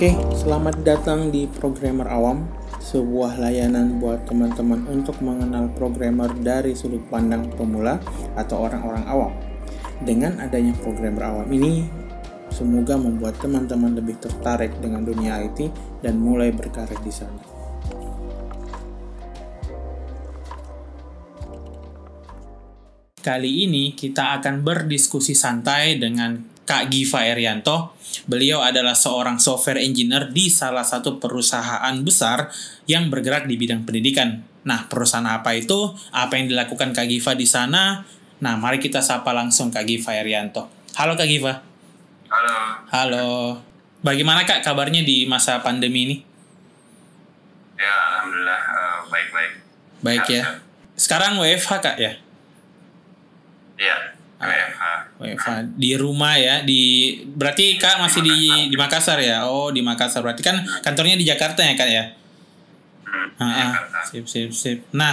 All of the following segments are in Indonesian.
Oke, selamat datang di Programmer Awam, sebuah layanan buat teman-teman untuk mengenal programmer dari sudut pandang pemula atau orang-orang awam. Dengan adanya Programmer Awam ini, semoga membuat teman-teman lebih tertarik dengan dunia IT dan mulai berkarir di sana. Kali ini kita akan berdiskusi santai dengan Kak Giva Erianto. Beliau adalah seorang software engineer di salah satu perusahaan besar yang bergerak di bidang pendidikan. Nah, perusahaan apa itu? Apa yang dilakukan Kak Giva di sana? Nah, mari kita sapa langsung Kak Giva Erianto. Halo Kak Giva. Halo. Halo. Bagaimana Kak kabarnya di masa pandemi ini? Ya, alhamdulillah uh, baik-baik. Baik ya. Sekarang WFH Kak ya? Iya. WFH di rumah ya di berarti kak masih di di Makassar ya? Oh di Makassar. Berarti kan kantornya di Jakarta ya kak ya? Hmm, Ah, ah. Sip sip sip. Nah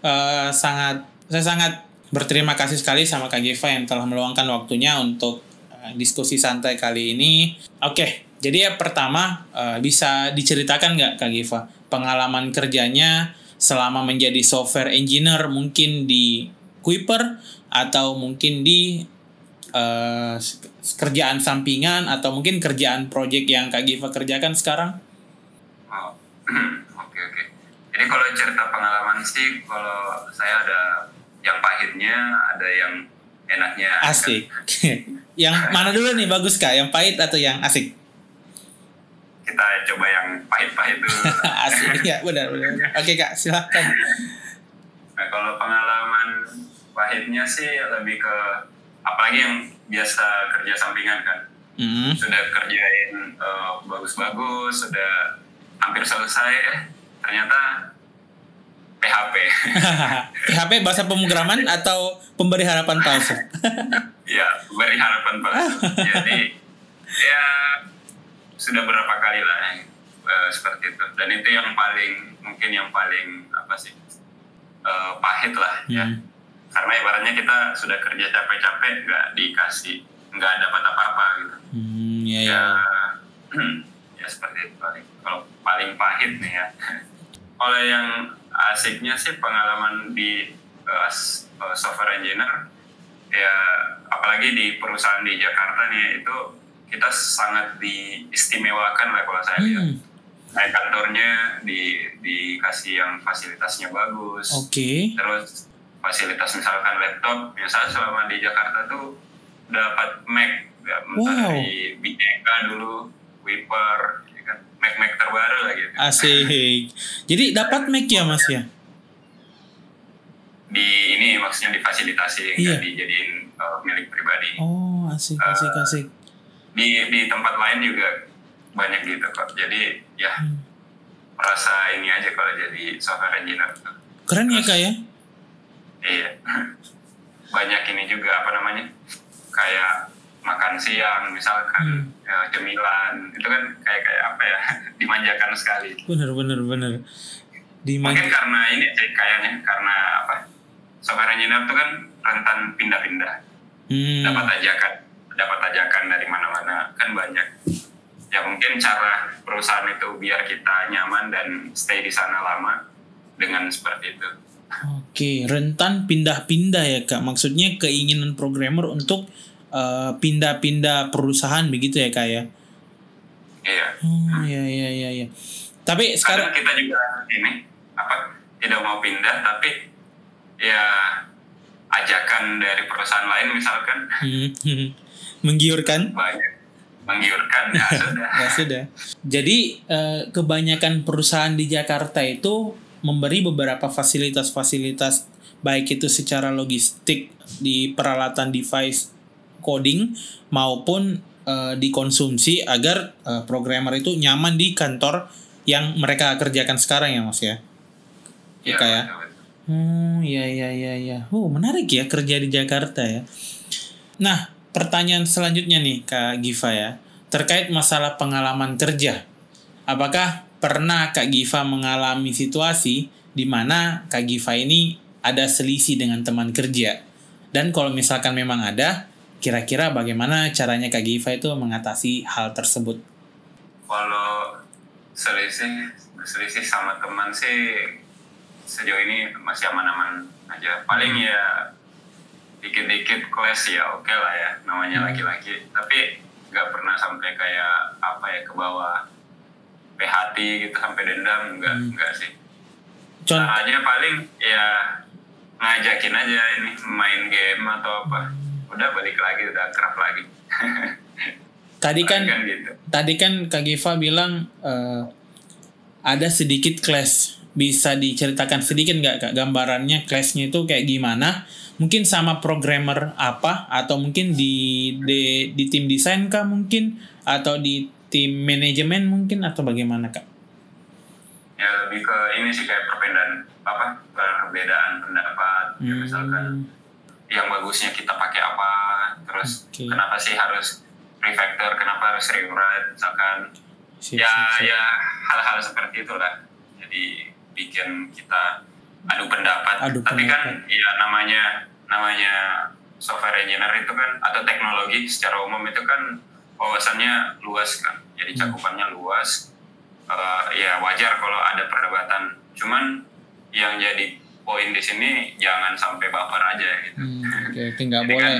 eh, sangat saya sangat berterima kasih sekali sama kak Giva yang telah meluangkan waktunya untuk eh, diskusi santai kali ini. Oke jadi ya pertama eh, bisa diceritakan nggak kak Giva pengalaman kerjanya selama menjadi software engineer mungkin di Kuiper atau mungkin di eh, kerjaan sampingan atau mungkin kerjaan project yang Kak Giva kerjakan sekarang? Oh, Oke oke. Jadi kalau cerita pengalaman sih, kalau saya ada yang pahitnya, ada yang enaknya. Asik. yang mana dulu nih bagus Kak? Yang pahit atau yang asik? Kita coba yang pahit-pahit dulu. asik ya benar benar. benar. Oke Kak silahkan. Nah, kalau pengalaman pahitnya sih lebih ke apalagi yang biasa kerja sampingan kan. Hmm. Sudah kerjain eh, bagus-bagus, sudah hampir selesai, eh, ternyata PHP. PHP bahasa pemrograman atau pemberi harapan palsu? ya, beri harapan palsu. Jadi ya sudah berapa kali lah eh, seperti itu. Dan itu yang paling mungkin yang paling apa sih eh, pahit lah ya. Karena ibaratnya kita sudah kerja capek-capek nggak dikasih nggak dapat apa-apa gitu. Hmm, ya, ya. Ya, ya seperti itu paling. Kalau paling pahit nih ya. Kalau yang asiknya sih pengalaman di eh, software engineer ya apalagi di perusahaan di Jakarta nih itu kita sangat diistimewakan lah kalau saya lihat. Hmm, Kayak kantornya di dikasih yang fasilitasnya bagus. Oke. Terus fasilitas misalkan laptop, misalnya selama di Jakarta tuh dapat Mac, ya, Wow. dari Bineka dulu, Wiper, ya kan, Mac-Mac terbaru lah gitu. Asik. Jadi dapat Mac ya Mas ya? Di ini maksudnya difasilitasi, Iya. nggak dijadiin uh, milik pribadi. Oh asik asik asik. Di di tempat lain juga banyak gitu kok. Jadi ya Hmm. merasa ini aja kalau jadi software engineer. Keren ya kak ya? Iya. Banyak ini juga apa namanya? Kayak makan siang misalkan Hmm. ya, cemilan itu kan kayak kayak apa ya dimanjakan sekali. Bener bener bener. Di Mungkin karena ini sih kayaknya karena apa? Software engineer itu kan rentan pindah-pindah. Hmm. Dapat ajakan, dapat ajakan dari mana-mana kan banyak. Ya mungkin cara perusahaan itu biar kita nyaman dan stay di sana lama dengan seperti itu. Oke, rentan pindah-pindah ya kak. Maksudnya keinginan programmer untuk eh, pindah-pindah perusahaan begitu ya kak ya? Iya. Oh ya ya ya ya. Tapi sekarang Kadang kita juga ini apa tidak mau pindah tapi ya ajakan dari perusahaan lain misalkan Hmm, menggiurkan. banyak menggiurkan ya sudah Ya sudah. Jadi eh, kebanyakan perusahaan di Jakarta itu memberi beberapa fasilitas-fasilitas baik itu secara logistik di peralatan device coding maupun eh, dikonsumsi agar eh, programmer itu nyaman di kantor yang mereka kerjakan sekarang ya Mas ya. ya, kayak- betul, betul. Hmm, ya ya ya ya. Oh, menarik ya kerja di Jakarta ya. Nah, pertanyaan selanjutnya nih Kak Giva ya, terkait masalah pengalaman kerja. Apakah pernah Kak Giva mengalami situasi di mana Kak Giva ini ada selisih dengan teman kerja? Dan kalau misalkan memang ada, kira-kira bagaimana caranya Kak Giva itu mengatasi hal tersebut? kalau selisih berselisih sama teman sih sejauh ini masih aman-aman aja paling ya dikit-dikit kelas ya oke okay lah ya namanya Hmm. laki-laki tapi nggak pernah sampai kayak apa ya ke bawah PHT gitu sampai dendam nggak Hmm. nggak sih Contoh, caranya paling ya ngajakin aja ini main game atau apa udah balik lagi udah kerap lagi tadi kan Paling gitu tadi kan Kak Giva bilang eh, ada sedikit clash. Bisa diceritakan sedikit nggak kak gambarannya clashnya itu kayak gimana? Mungkin sama programmer apa atau mungkin di di, di tim desain kah mungkin atau di tim manajemen mungkin atau bagaimana kak? ya lebih ke ini sih kayak perbedaan apa perbedaan pendapat ya Hmm. misalkan yang bagusnya kita pakai apa terus Oke. kenapa sih harus refactor kenapa harus rewrite misalkan Sip, ya sip, sip. ya hal-hal seperti itulah jadi bikin kita adu pendapat Adu tapi pendapat. kan ya namanya namanya software engineer itu kan atau teknologi secara umum itu kan wawasannya luas kan jadi Hmm. cakupannya luas. Eh, ya wajar kalau ada perdebatan. Cuman yang jadi poin di sini jangan sampai baper aja gitu. Hmm, oke, oke, nggak Jadi boleh. kan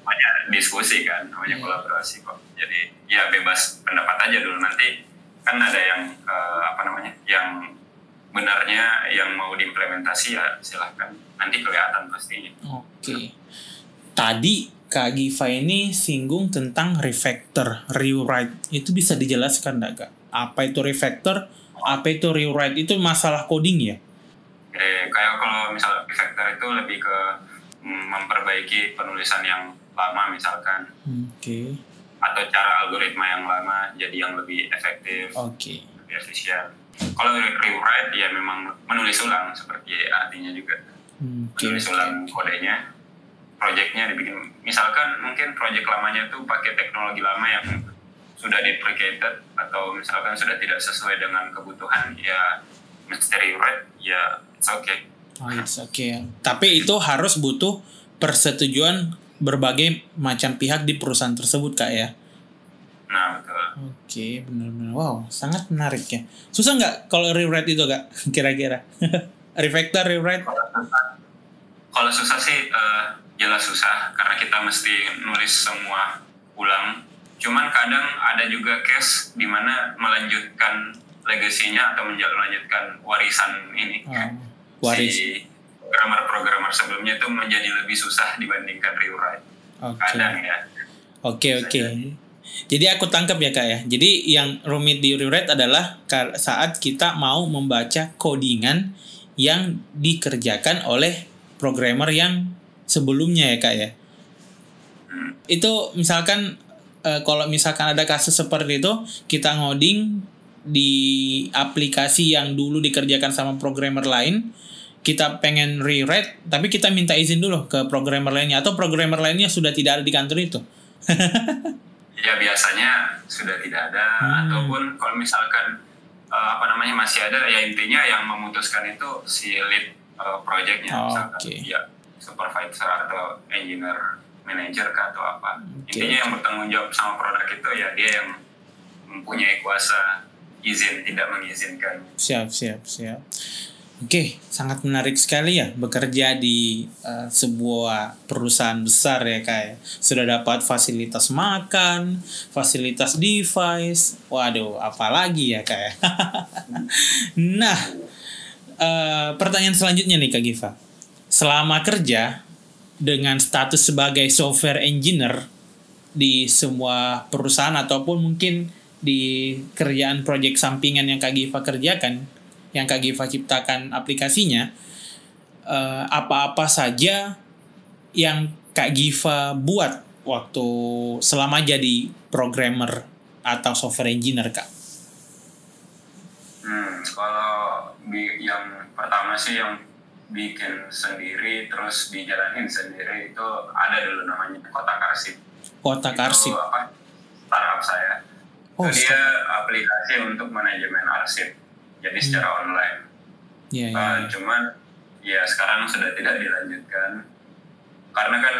banyak diskusi kan namanya Iya. kolaborasi kok. Jadi ya bebas pendapat aja dulu. Nanti kan ada yang eh, apa namanya yang benarnya yang mau diimplementasi ya silahkan. Nanti kelihatan pastinya. Oke. Tadi Kak Giva ini singgung tentang refactor, rewrite. Itu bisa dijelaskan nggak Kak? Apa itu refactor? Apa itu rewrite? Itu masalah coding ya? eh, kayak kalau misal refactor itu lebih ke mm, memperbaiki penulisan yang lama misalkan Oke. atau cara algoritma yang lama jadi yang lebih efektif Oke. lebih efisien kalau re- rewrite ya memang menulis ulang seperti artinya juga Hmm, Oke. menulis ulang kodenya projectnya dibikin misalkan mungkin project lamanya tuh pakai teknologi lama yang sudah deprecated atau misalkan sudah tidak sesuai dengan kebutuhan ya mesti rewrite ya it's okay Oh, it's okay. Tapi itu harus butuh persetujuan berbagai macam pihak di perusahaan tersebut Kak ya? nah betul Oke, benar-benar. Wow, sangat menarik ya. Susah nggak kalau rewrite itu kak? Kira-kira. Refactor, rewrite. kalau susah sih eh, jelas susah karena kita mesti nulis semua ulang cuman kadang ada juga case di mana melanjutkan legasinya atau melanjutkan warisan ini Oh, waris. si programmer-programmer sebelumnya itu menjadi lebih susah dibandingkan rewrite Oke. kadang ya Oke, oke. Jadi aku tangkap ya kak ya. Jadi yang rumit di rewrite adalah saat kita mau membaca codingan yang dikerjakan oleh programmer yang sebelumnya ya kak ya. Itu misalkan eh, kalau misalkan ada kasus seperti itu, kita ngoding di aplikasi yang dulu dikerjakan sama programmer lain, kita pengen rewrite, tapi kita minta izin dulu ke programmer lainnya atau programmer lainnya sudah tidak ada di kantor itu. ya biasanya sudah tidak ada Hmm. ataupun kalau misalkan eh, apa namanya masih ada ya intinya yang memutuskan itu si lead eh, projectnya Oh, misalkan oke. ya supervisor atau engineer manager kah atau apa Oke, intinya oke. yang bertanggung jawab sama produk itu ya dia yang mempunyai kuasa izin tidak mengizinkan Siap, siap, siap. Oke, sangat menarik sekali ya bekerja di eh, sebuah perusahaan besar ya kayak sudah dapat fasilitas makan, fasilitas device. Waduh, apalagi ya kayak. nah, eh, pertanyaan selanjutnya nih Kak Giva. Selama kerja dengan status sebagai software engineer di semua perusahaan ataupun mungkin di kerjaan proyek sampingan yang Kak Giva kerjakan, yang Kak Giva ciptakan aplikasinya, eh, apa-apa saja yang Kak Giva buat waktu selama jadi programmer atau software engineer Kak? Hmm, kalau yang pertama sih yang bikin sendiri terus dijalanin sendiri itu ada dulu namanya kotak arsip. Kotak Itu arsip. apa? Startup saya. Oh, itu dia aplikasi untuk manajemen arsip. Jadi secara online. Iya, iya. Uh, cuman ya sekarang sudah tidak dilanjutkan karena kan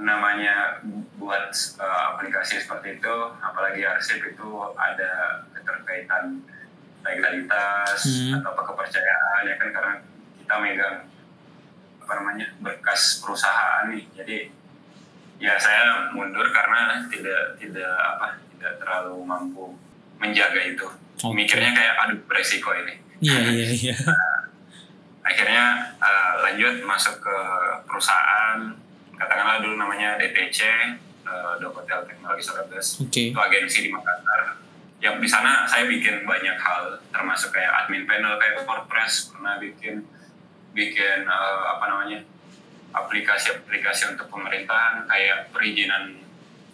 namanya buat uh, aplikasi seperti itu apalagi arsip itu ada kaitan legalitas Hmm. atau kepercayaan ya kan karena kita megang apa namanya berkas perusahaan nih. Jadi ya saya mundur karena tidak tidak apa tidak terlalu mampu menjaga itu. Oke. mikirnya kayak aduh beresiko ini. Iya iya iya. akhirnya uh, lanjut masuk ke perusahaan. Katakanlah dulu namanya DTC uh, Dokotel Teknologi Service Oke. itu agensi di Makassar. Yang di sana saya bikin banyak hal termasuk kayak admin panel kayak WordPress pernah bikin bikin uh, apa namanya aplikasi-aplikasi untuk pemerintahan kayak perizinan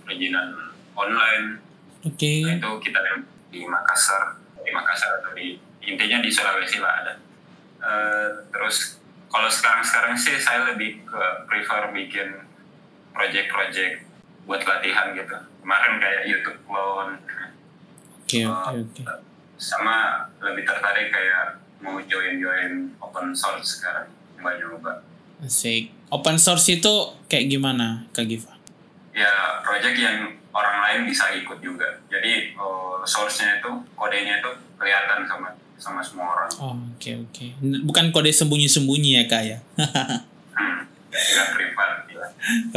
perizinan online Oke. Nah, itu kita di Makassar di Makassar atau di intinya di Sulawesi lah ada Eh, terus kalau sekarang sekarang sih saya lebih ke prefer bikin project-project buat latihan gitu kemarin kayak YouTube clone Oke oke oke. sama lebih tertarik kayak mau join-join open source sekarang banyak nyoba Asik. Open source itu kayak gimana Kak Giva? ya project yang orang lain bisa ikut juga jadi eh, source-nya itu kodenya itu kelihatan sama sama semua orang Oh, oke oke. N- Bukan kode sembunyi-sembunyi ya kak ya? hmm, privat.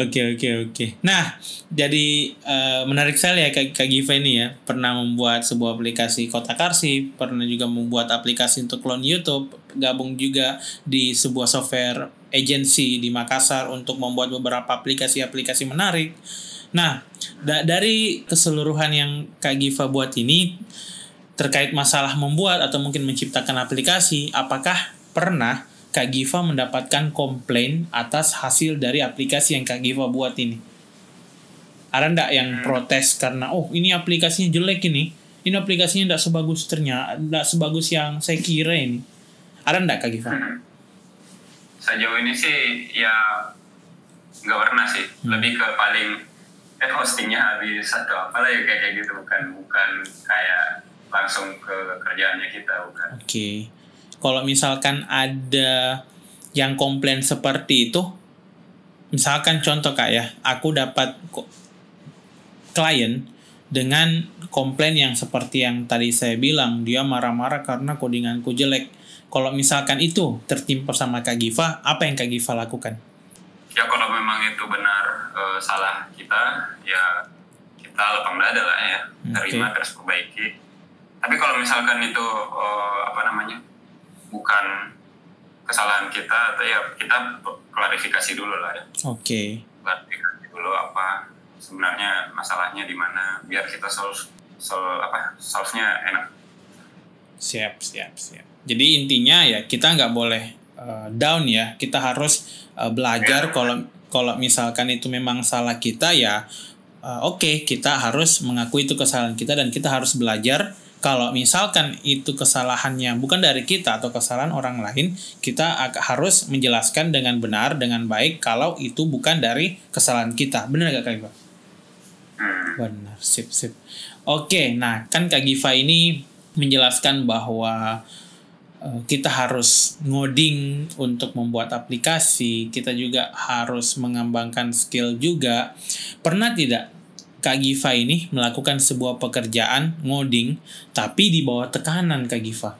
Oke oke oke. Nah, jadi eh, menarik sekali ya Kak, Giva ini ya. Pernah membuat sebuah aplikasi kotak arsip, pernah juga membuat aplikasi untuk clone YouTube, gabung juga di sebuah software agency di Makassar untuk membuat beberapa aplikasi-aplikasi menarik. Nah, da- dari keseluruhan yang Kak Giva buat ini terkait masalah membuat atau mungkin menciptakan aplikasi, apakah pernah Kak Giva mendapatkan komplain atas hasil dari aplikasi yang Kak Giva buat ini? Ada ndak yang protes karena oh ini aplikasinya jelek ini, ini aplikasinya ndak sebagus ternyata, ndak sebagus yang saya kira ini. Ada ndak Kak Giva? Hmm. sejauh ini sih ya nggak pernah sih lebih ke paling eh hostingnya habis atau apalah ya kayak gitu bukan bukan kayak langsung ke kerjaannya kita bukan Oke. Kalau misalkan ada yang komplain seperti itu, misalkan contoh kak ya, aku dapat klien dengan komplain yang seperti yang tadi saya bilang, dia marah-marah karena codinganku jelek. Kalau misalkan itu tertimpa sama Kak Giva, apa yang Kak Giva lakukan? ya kalau memang itu benar eh, salah kita ya kita lapang dada lah ya terima terus perbaiki tapi kalau misalkan itu eh, apa namanya bukan kesalahan kita atau ya kita klarifikasi dulu lah ya Oke. klarifikasi dulu apa sebenarnya masalahnya di mana biar kita solve solve apa solve-nya enak Siap, siap, siap. Jadi intinya ya kita nggak boleh uh, down ya. Kita harus uh, belajar kalau kalau misalkan itu memang salah kita ya uh, oke kita harus mengakui itu kesalahan kita dan kita harus belajar kalau misalkan itu kesalahannya bukan dari kita atau kesalahan orang lain, kita harus menjelaskan dengan benar dengan baik kalau itu bukan dari kesalahan kita. Benar gak Kak Giva? hmm. Benar, sip sip. Oke, nah kan Kak Giva ini menjelaskan bahwa eh, kita harus ngoding untuk membuat aplikasi, kita juga harus mengembangkan skill juga. Pernah tidak Kak Giva ini melakukan sebuah pekerjaan ngoding tapi di bawah tekanan Kak Giva?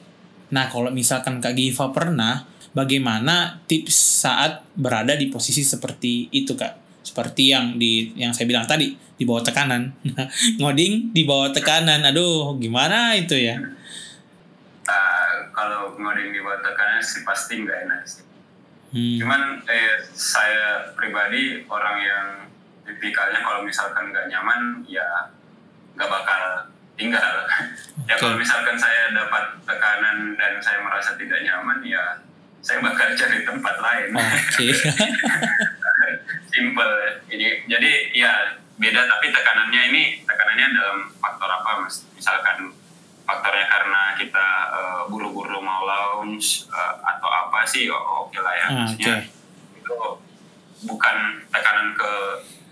Nah, kalau misalkan Kak Giva pernah, bagaimana tips saat berada di posisi seperti itu, Kak? Seperti yang di yang saya bilang tadi, di bawah tekanan. Ngoding di bawah tekanan. Aduh, gimana itu ya? Ah, kalau ngoding di bawah tekanan sih pasti nggak enak sih Hmm. cuman eh, saya pribadi orang yang tipikalnya kalau misalkan nggak nyaman ya nggak bakal tinggal. Ya kalau misalkan saya dapat tekanan dan saya merasa tidak nyaman ya saya bakal cari tempat lain. Oke. simple. Jadi jadi ya beda tapi tekanannya ini tekanannya dalam faktor apa mas? Misalkan faktornya karena kita eh, buru-buru mau launch eh, atau apa sih oh, oke lah ya Ah, maksudnya oke. itu bukan tekanan ke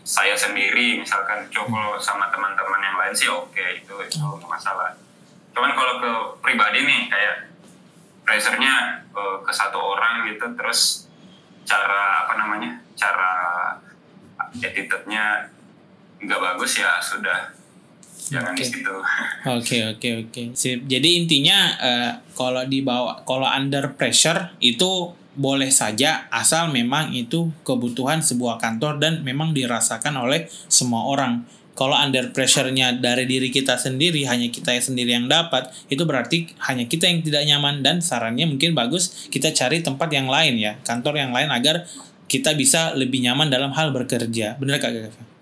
saya sendiri misalkan coba sama teman-teman yang lain sih oke itu itu nggak masalah. Cuman kalau ke pribadi nih kayak pressure-nya eh, ke satu orang gitu terus cara apa namanya cara attitude-nya nggak bagus ya sudah jangan di situ Oke oke oke. Sip. Jadi intinya eh, kalau dibawa kalau under pressure itu boleh saja asal memang itu kebutuhan sebuah kantor dan memang dirasakan oleh semua orang. Kalau under pressure-nya dari diri kita sendiri, hanya kita sendiri yang dapat, itu berarti hanya kita yang tidak nyaman dan sarannya mungkin bagus kita cari tempat yang lain ya, kantor yang lain agar kita bisa lebih nyaman dalam hal bekerja. Benar Kak Gaga?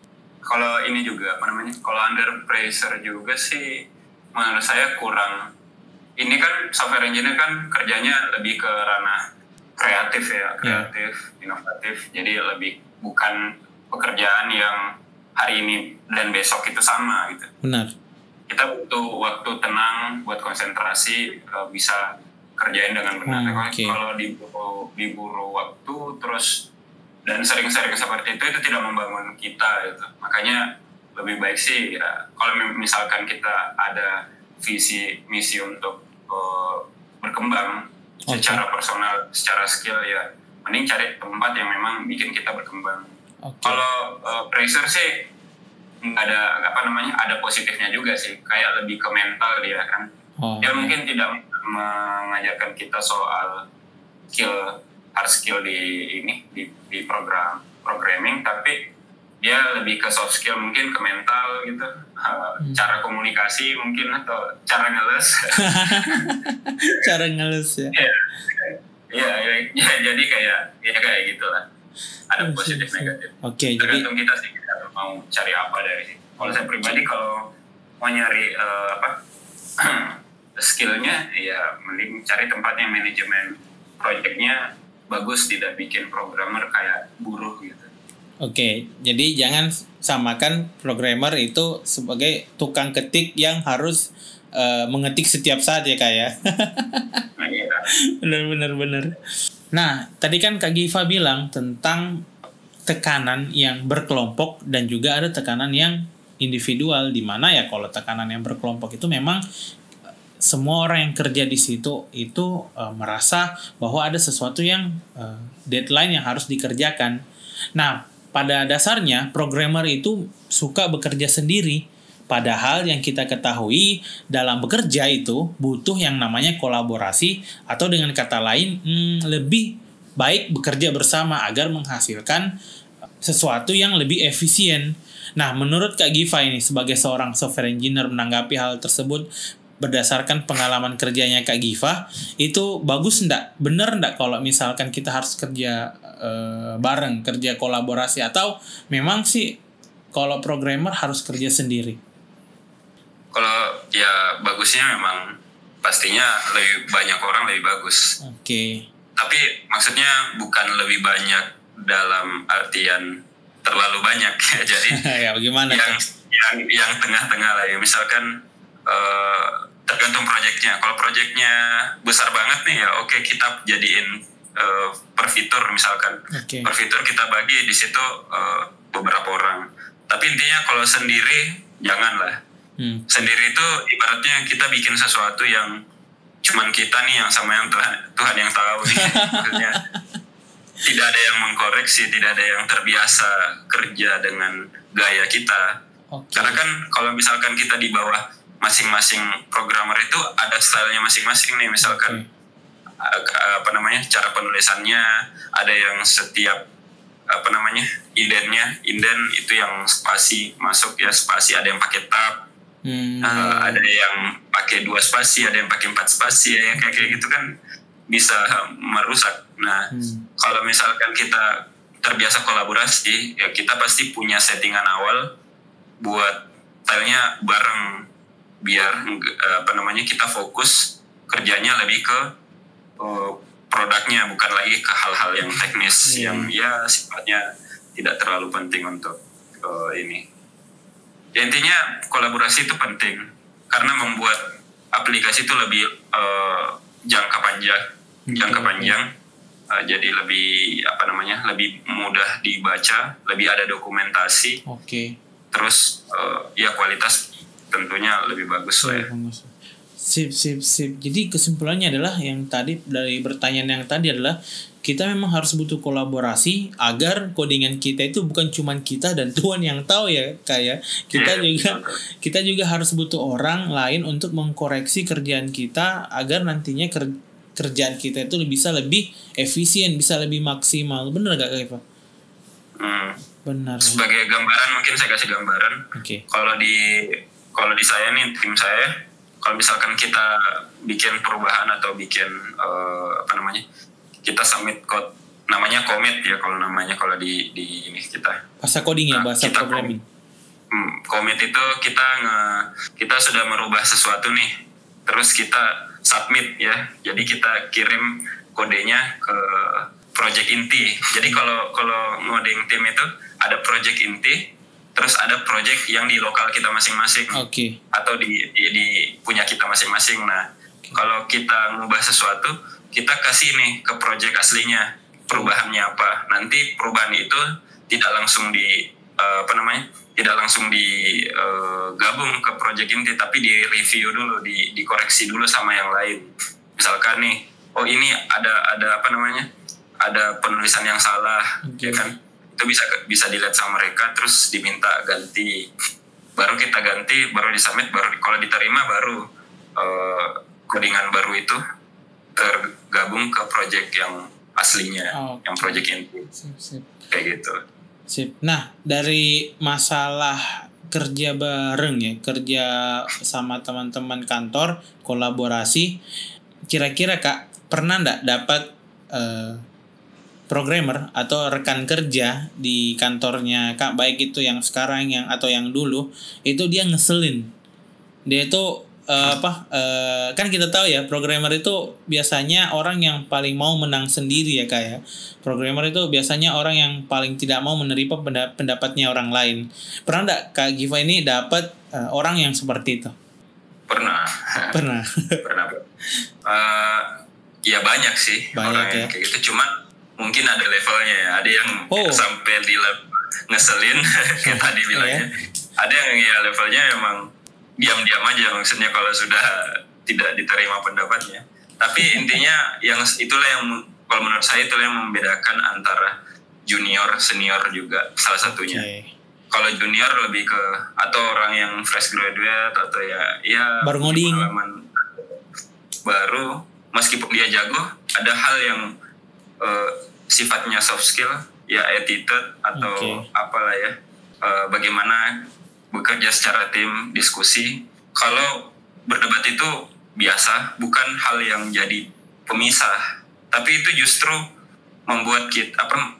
kalau ini juga apa namanya kalau under pressure juga sih menurut saya kurang ini kan software engineer kan kerjanya lebih ke ranah kreatif ya kreatif inovatif. Jadi lebih bukan pekerjaan yang hari ini dan besok itu sama gitu. Benar. kita butuh waktu tenang buat konsentrasi eh, bisa kerjain dengan benar. Hmm, Kalau- oke. kalau diburu diburu waktu terus dan sering-sering seperti itu itu tidak membangun kita gitu. Makanya lebih baik sih ya kalau mi- misalkan kita ada visi misi untuk eh, berkembang Oke. secara personal secara skill ya. Mending cari tempat yang memang bikin kita berkembang. Oke. kalau uh, pressure sih ada apa namanya ada positifnya juga sih. Kayak lebih ke mental dia kan. Oh, dia mungkin tidak mengajarkan kita soal skill hard skill di ini di, di program programming tapi dia lebih ke soft skill mungkin ke mental gitu Uh, cara komunikasi mungkin atau cara ngeles cara ngelus ya. ya, ya, ya, ya, jadi kayak ya kayak gitulah ada Oh, positif siap, siap. negatif Oke, jadi tergantung kita sih kita mau cari apa dari situ. Kalau saya pribadi kalau mau nyari eh, apa skillnya ya mending cari tempat yang manajemen proyeknya bagus tidak bikin programmer kayak buruh gitu. Oke, jadi jangan samakan programmer itu sebagai tukang ketik yang harus eh, mengetik setiap saat ya kak ya. Nah, iya. bener bener bener. Nah, tadi kan Kak Giva bilang tentang tekanan yang berkelompok dan juga ada tekanan yang individual di mana ya kalau tekanan yang berkelompok itu memang eh, semua orang yang kerja di situ itu eh, merasa bahwa ada sesuatu yang eh, deadline yang harus dikerjakan. Nah, pada dasarnya programmer itu suka bekerja sendiri. Padahal yang kita ketahui dalam bekerja itu butuh yang namanya kolaborasi atau dengan kata lain hmm, lebih baik bekerja bersama agar menghasilkan sesuatu yang lebih efisien. Nah, menurut Kak Giva ini sebagai seorang software engineer menanggapi hal tersebut berdasarkan pengalaman kerjanya Kak Giva, itu bagus ndak? Bener ndak kalau misalkan kita harus kerja eh, bareng, kerja kolaborasi atau memang sih kalau programmer harus kerja sendiri? Kalau ya bagusnya memang pastinya lebih banyak orang lebih bagus. Oke. Tapi maksudnya bukan lebih banyak dalam artian terlalu banyak ya. Jadi ya bagaimana yang tuh? yang yang tengah-tengah lah ya misalkan eh, tergantung proyeknya kalau proyeknya besar banget nih ya oke kita jadiin eh, per fitur misalkan Oke. per fitur kita bagi di situ eh, beberapa orang tapi intinya kalau sendiri janganlah Hmm. sendiri itu ibaratnya kita bikin sesuatu yang cuman kita nih yang sama yang Tuhan Tuhan yang tahu nih maksudnya tidak ada yang mengkoreksi tidak ada yang terbiasa kerja dengan gaya kita Oke. karena kan kalau misalkan kita di bawah masing-masing programmer itu ada stylenya masing-masing nih misalkan Oke. Apa namanya cara penulisannya ada yang setiap apa namanya indennya inden itu yang spasi masuk ya spasi ada yang pakai tab Hmm. uh, ada yang pakai dua spasi ada yang pakai empat spasi ya kayak kayak gitu kan bisa merusak nah Hmm. kalau misalkan kita terbiasa kolaborasi ya kita pasti punya settingan awal buat filenya bareng biar eh, apa namanya kita fokus kerjanya lebih ke eh, produknya bukan lagi ke hal-hal yang teknis Iya. yang ya sifatnya tidak terlalu penting untuk eh, ini ya, intinya kolaborasi itu penting karena membuat aplikasi itu lebih eh, jangka panjang jangka Oke. panjang Uh, jadi lebih apa namanya lebih mudah dibaca lebih ada dokumentasi Oke. terus uh, ya kualitas tentunya lebih bagus lah ya. Bagus. Sip, sip, sip. Jadi kesimpulannya adalah yang tadi dari pertanyaan yang tadi adalah kita memang harus butuh kolaborasi agar codingan kita itu bukan cuma kita dan Tuhan yang tahu ya kayak kita Iya, juga kita juga harus butuh orang lain untuk mengkoreksi kerjaan kita agar nantinya ker- kerjaan kita itu bisa lebih efisien bisa lebih maksimal bener gak Kak Eva? Hmm. Benar. Sebagai gambaran mungkin saya kasih gambaran. Oke. Kalau di kalau di saya nih tim saya, kalau misalkan kita bikin perubahan atau bikin eh, apa namanya, kita submit code namanya commit ya kalau namanya kalau di di ini kita Bahasa coding ya, Nah, bahasa kita programming. Hmm, commit itu kita nge, kita sudah merubah sesuatu nih, terus kita submit ya. Jadi kita kirim kodenya ke project inti. Jadi kalau kalau ngoding tim itu ada project inti, terus ada project yang di lokal kita masing-masing Oke. atau di, di, di punya kita masing-masing. Nah, kalau kita ngubah sesuatu, kita kasih nih ke project aslinya perubahannya apa. Nanti perubahan itu tidak langsung di eh, apa namanya? tidak langsung digabung ke project inti, tapi di review dulu, di dikoreksi dulu sama yang lain. Misalkan nih, oh ini ada ada apa namanya? ada penulisan yang salah, Oke. ya kan? Itu bisa bisa dilihat sama mereka, terus diminta ganti baru kita ganti baru disubmit baru kalau diterima baru codingan baru itu tergabung ke project yang aslinya Oh, yang project inti Sip, sip. kayak gitu Sip. Nah, dari masalah kerja bareng ya, kerja sama teman-teman kantor, kolaborasi, kira-kira Kak pernah ndak dapat eh, programmer atau rekan kerja di kantornya Kak, baik itu yang sekarang yang atau yang dulu, itu dia ngeselin. Dia itu eh, apa? eh, kan kita tahu ya, programmer itu biasanya orang yang paling mau menang sendiri ya Kak ya. Programmer itu biasanya orang yang paling tidak mau menerima penda- pendapatnya orang lain. Pernah nggak Kak Giva ini dapat eh, orang yang seperti itu? pernah Pernah. pernah Eh, ya banyak sih Banyak orang ya. yang kayak gitu cuman mungkin ada levelnya ya ada yang Oh. sampai di level ngeselin kayak tadi bilangnya ada yang ya levelnya emang diam-diam aja maksudnya kalau sudah tidak diterima pendapatnya tapi intinya yang itulah yang kalau menurut saya itulah yang membedakan antara junior senior juga salah satunya Oke. kalau junior lebih ke atau orang yang fresh graduate atau ya ya Baru ngoding. baru meskipun dia jago ada hal yang eh, sifatnya soft skill ya attitude atau Oke. apalah ya eh, bagaimana bekerja secara tim diskusi kalau berdebat itu biasa bukan hal yang jadi pemisah tapi itu justru membuat kita apa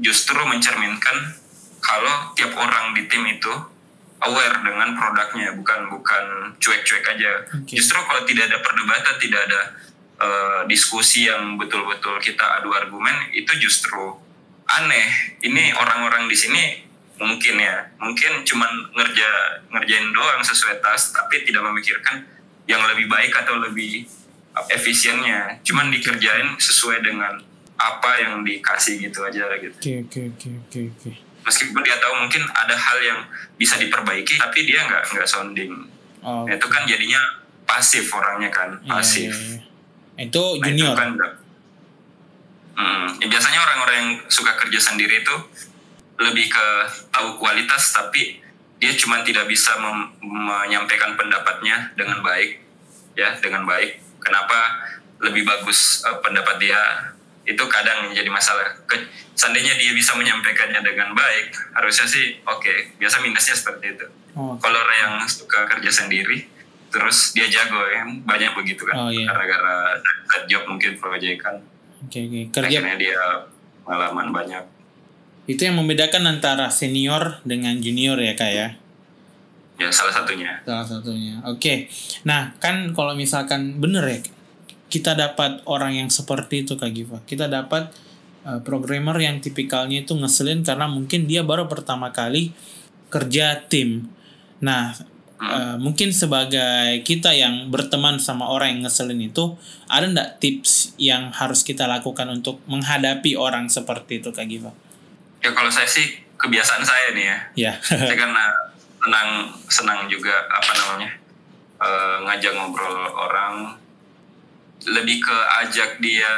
justru mencerminkan kalau tiap orang di tim itu aware dengan produknya bukan bukan cuek-cuek aja Oke. justru kalau tidak ada perdebatan tidak ada eh, diskusi yang betul-betul kita adu argumen itu justru aneh. Ini orang-orang di sini mungkin ya mungkin cuman ngerja ngerjain doang sesuai tas tapi tidak memikirkan yang lebih baik atau lebih efisiennya. Cuman dikerjain sesuai dengan apa yang dikasih gitu aja gitu. Oke oke oke oke oke. meskipun dia tahu mungkin ada hal yang bisa diperbaiki tapi dia nggak nggak sounding. Oh, Nah, itu kan jadinya pasif orangnya kan iya, pasif. iya, iya. Itu Nah, itu junior. kan nggak- Hmm, ya biasanya orang-orang yang suka kerja sendiri itu lebih ke tahu kualitas tapi dia cuma tidak bisa menyampaikan pendapatnya dengan baik ya dengan baik. Kenapa lebih bagus eh, pendapat dia? Itu kadang menjadi masalah. Ke- seandainya dia bisa menyampaikannya dengan baik harusnya sih oke. Biasa minusnya seperti itu. Oh, kalau orang yang suka kerja sendiri terus dia jago ya banyak begitu kan Oh, iya. gara-gara job mungkin proyekan oke oke. Kerja akhirnya dia pengalaman banyak itu yang membedakan antara senior dengan junior ya kak ya. ya salah satunya Salah satunya. Oke. Nah, kan kalau misalkan bener ya kita dapat orang yang seperti itu Kak Giva. Kita dapat uh, programmer yang tipikalnya itu ngeselin karena mungkin dia baru pertama kali kerja tim. Nah, uh, mungkin sebagai kita yang berteman sama orang yang ngeselin itu, ada ndak tips yang harus kita lakukan untuk menghadapi orang seperti itu Kak Giva? ya kalau saya sih kebiasaan saya nih ya Ya. saya karena senang senang juga apa namanya uh, ngajak ngobrol orang lebih ke ajak dia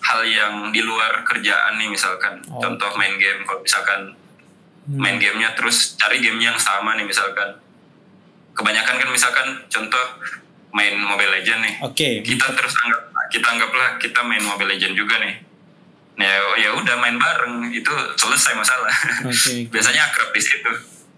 hal yang di luar kerjaan nih misalkan Oh. contoh main game kalau misalkan Hmm. main gamenya terus cari game yang sama nih misalkan kebanyakan kan misalkan contoh main Mobile Legend nih Oke. kita terus anggap kita anggaplah kita main Mobile Legend juga nih ya ya udah main bareng itu selesai masalah Oke. biasanya akrab di situ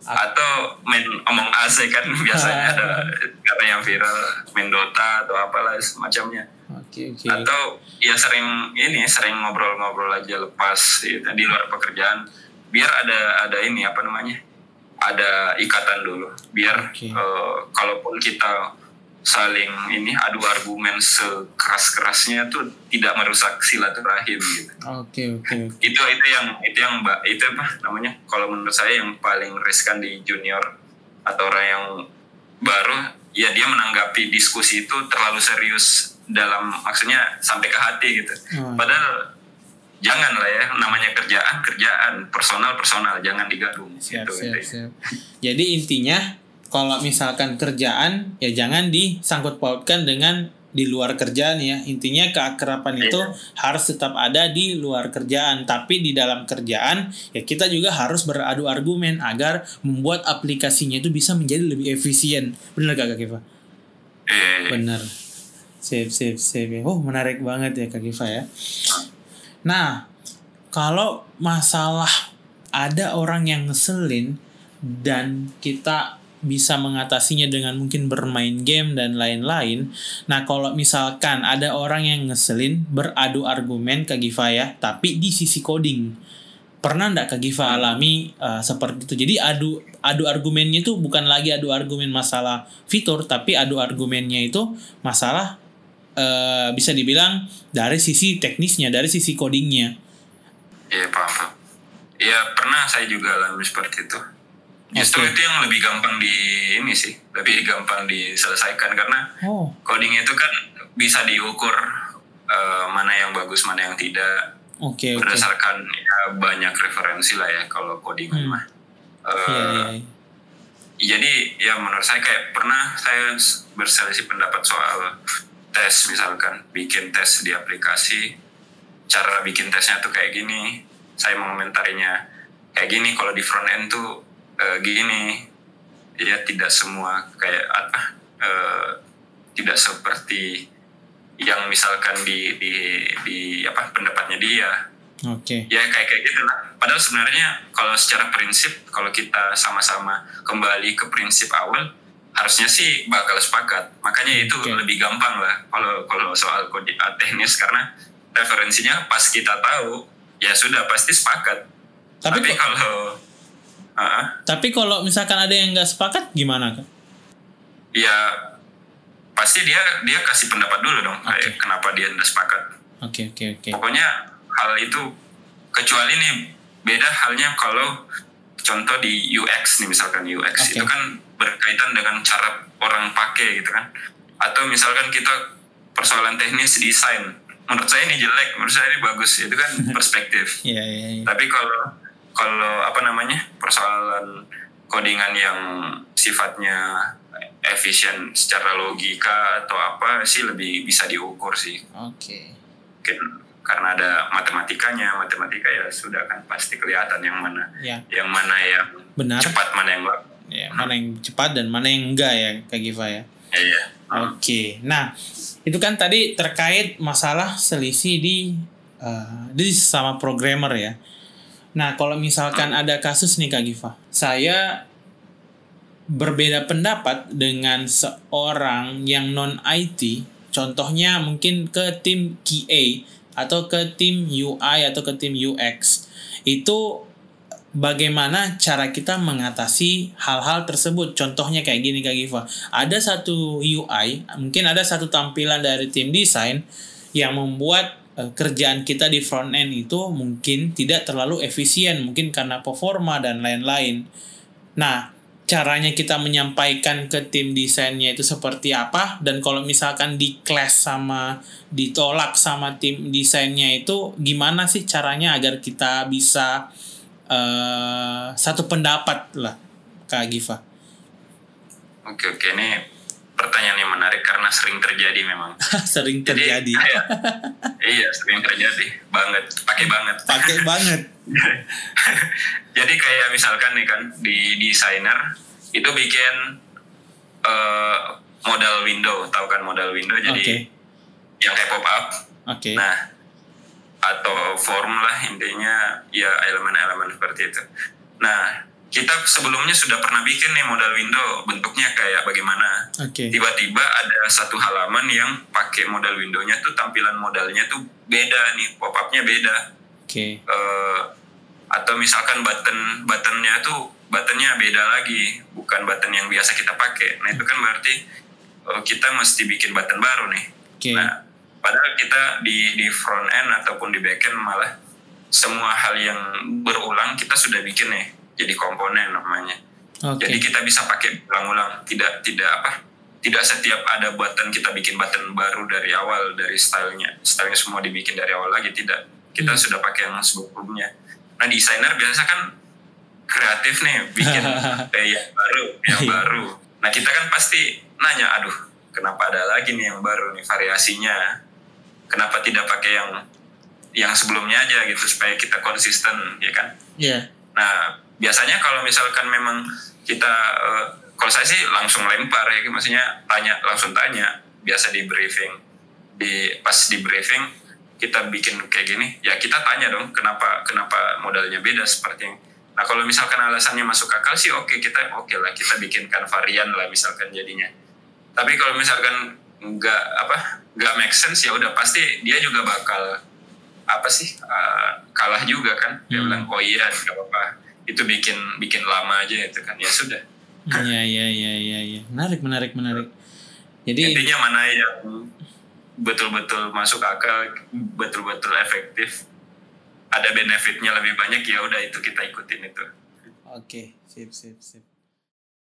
atau main omong AC kan biasanya ada kata yang viral main Dota atau apalah semacamnya Oke oke. atau ya sering ini sering ngobrol-ngobrol aja lepas gitu, di luar pekerjaan biar ada ada ini apa namanya ada ikatan dulu biar Oke. eh, kalaupun kita saling ini adu argumen sekeras-kerasnya tuh tidak merusak silaturahim gitu Oke oke oke. itu itu yang itu yang mbak itu apa namanya kalau menurut saya yang paling riskan di junior atau orang yang baru ya dia menanggapi diskusi itu terlalu serius dalam maksudnya sampai ke hati gitu Oh. padahal jangan lah ya namanya kerjaan kerjaan personal personal jangan digabung Siap, gitu, siap, intinya. siap. Jadi intinya kalau misalkan kerjaan ya jangan disangkut pautkan dengan di luar kerjaan ya. Intinya keakraban itu Iya. harus tetap ada di luar kerjaan, tapi di dalam kerjaan ya kita juga harus beradu argumen agar membuat aplikasinya itu bisa menjadi lebih efisien. Benar Kak Kifa? Eh, Bener. Sip, sip, sip. ya. Oh, menarik banget ya Kak Giva ya. Nah, kalau masalah ada orang yang ngeselin dan kita bisa mengatasinya dengan mungkin bermain game dan lain-lain. Nah, kalau misalkan ada orang yang ngeselin beradu argumen Kak Giva ya, tapi di sisi coding. Pernah ndak Kak Giva alami uh, seperti itu? Jadi adu adu argumennya itu bukan lagi adu argumen masalah fitur, tapi adu argumennya itu masalah eh, bisa dibilang dari sisi teknisnya, dari sisi codingnya. Iya paham, paham. Ya pernah saya juga alami seperti itu. Justru Oke. itu yang lebih gampang di ini sih, lebih gampang diselesaikan karena Oh, coding itu kan bisa diukur eh, mana yang bagus, mana yang tidak oke oke. berdasarkan ya, banyak referensi lah ya kalau codingan Hmm. mah. Eh, Iya, iya, iya. Jadi ya menurut saya kayak pernah saya berselisih pendapat soal tes misalkan. Bikin tes di aplikasi. Cara bikin tesnya tuh kayak gini. Saya mengomentarinya kayak gini kalau di front end tuh eh, gini. Ya tidak semua kayak apa eh, tidak seperti yang misalkan di di di apa pendapatnya dia. Oke. ya kayak kayak gitu lah. Padahal sebenarnya kalau secara prinsip kalau kita sama-sama kembali ke prinsip awal harusnya sih bakal sepakat makanya itu Oke. lebih gampang lah kalau kalau soal kode teknis karena referensinya pas kita tahu ya sudah pasti sepakat Tapi tapi, kalau Ah, Tapi kalau misalkan ada yang nggak sepakat gimana Kak? ya pasti dia dia kasih pendapat dulu dong Oke. kayak kenapa dia tidak sepakat Oke oke oke. pokoknya hal itu kecuali nih beda halnya kalau contoh di UX nih misalkan UX Oke. itu kan berkaitan dengan cara orang pakai gitu kan. Atau misalkan kita persoalan teknis desain. Menurut saya ini jelek menurut saya ini bagus. Itu kan perspektif. Iya iya iya. tapi kalau kalau apa namanya persoalan codingan yang sifatnya efisien secara logika atau apa sih lebih bisa diukur sih. Oke. mungkin karena ada matematikanya matematika ya sudah kan pasti kelihatan yang mana Ya. yang mana yang benar. cepat mana yang lambat Ya mana yang cepat dan mana yang enggak ya Kak Giva ya. ya, ya. Oke, nah itu kan tadi terkait masalah selisih di uh, di sama programmer ya. Nah kalau misalkan ada kasus nih Kak Giva, saya berbeda pendapat dengan seorang yang non IT, contohnya mungkin ke tim QA atau ke tim UI atau ke tim UX, itu bagaimana cara kita mengatasi hal-hal tersebut. Contohnya kayak gini Kak Giva. Ada satu UI, mungkin ada satu tampilan dari tim desain yang membuat eh, kerjaan kita di front end itu mungkin tidak terlalu efisien, mungkin karena performa dan lain-lain. Nah, caranya kita menyampaikan ke tim desainnya itu seperti apa dan kalau misalkan di clash sama ditolak sama tim desainnya itu gimana sih caranya agar kita bisa eh, satu pendapat lah Kak Giva. oke oke ini pertanyaan yang menarik karena sering terjadi memang. sering terjadi. Jadi, iya, iya, sering terjadi banget, pakai banget. Pakai banget. Jadi kayak misalkan nih kan di desainer itu bikin uh, modal window, tahu kan modal window? Jadi Oke. yang kayak pop up. Oke. Nah, atau form lah intinya ya elemen-elemen seperti itu. Nah, kita sebelumnya sudah pernah bikin nih modal window bentuknya kayak bagaimana. Oke. Tiba-tiba ada satu halaman yang pakai modal windownya tuh tampilan modalnya tuh beda nih, pop upnya beda. Oke. Eh, atau misalkan button buttonnya tuh buttonnya beda lagi, bukan button yang biasa kita pakai. Nah itu kan berarti eh, kita mesti bikin button baru nih. Oke. Nah, padahal kita di di front end ataupun di back end malah semua hal yang berulang kita sudah bikin nih jadi komponen namanya. Oke. Jadi kita bisa pakai ulang-ulang, tidak tidak apa? Tidak setiap ada button kita bikin button baru dari awal dari stylenya, stylenya semua dibikin dari awal lagi tidak. Kita Hmm. sudah pakai yang sebelumnya. Nah desainer biasa kan kreatif nih bikin yang baru, yang Iya. baru. Nah kita kan pasti nanya, aduh kenapa ada lagi nih yang baru nih variasinya? Kenapa tidak pakai yang yang sebelumnya aja gitu supaya kita konsisten ya kan? Iya. Nah, biasanya kalau misalkan memang kita, eh, kalau saya sih langsung lempar ya, maksudnya tanya langsung tanya, biasa di briefing, di pas di briefing kita bikin kayak gini, ya kita tanya dong kenapa kenapa modalnya beda seperti ini. Nah kalau misalkan alasannya masuk akal sih oke kita oke lah kita bikinkan varian lah misalkan jadinya. Tapi kalau misalkan nggak apa nggak make sense ya udah pasti dia juga bakal apa sih uh, kalah juga kan dia Hmm. bilang oh iya nggak apa-apa itu bikin bikin lama aja itu kan ya sudah Iya, iya, iya, iya, iya. Menarik, menarik, menarik. Jadi, intinya mana yang betul-betul masuk akal betul-betul efektif ada benefitnya lebih banyak ya udah itu kita ikutin itu oke, sip, sip, sip.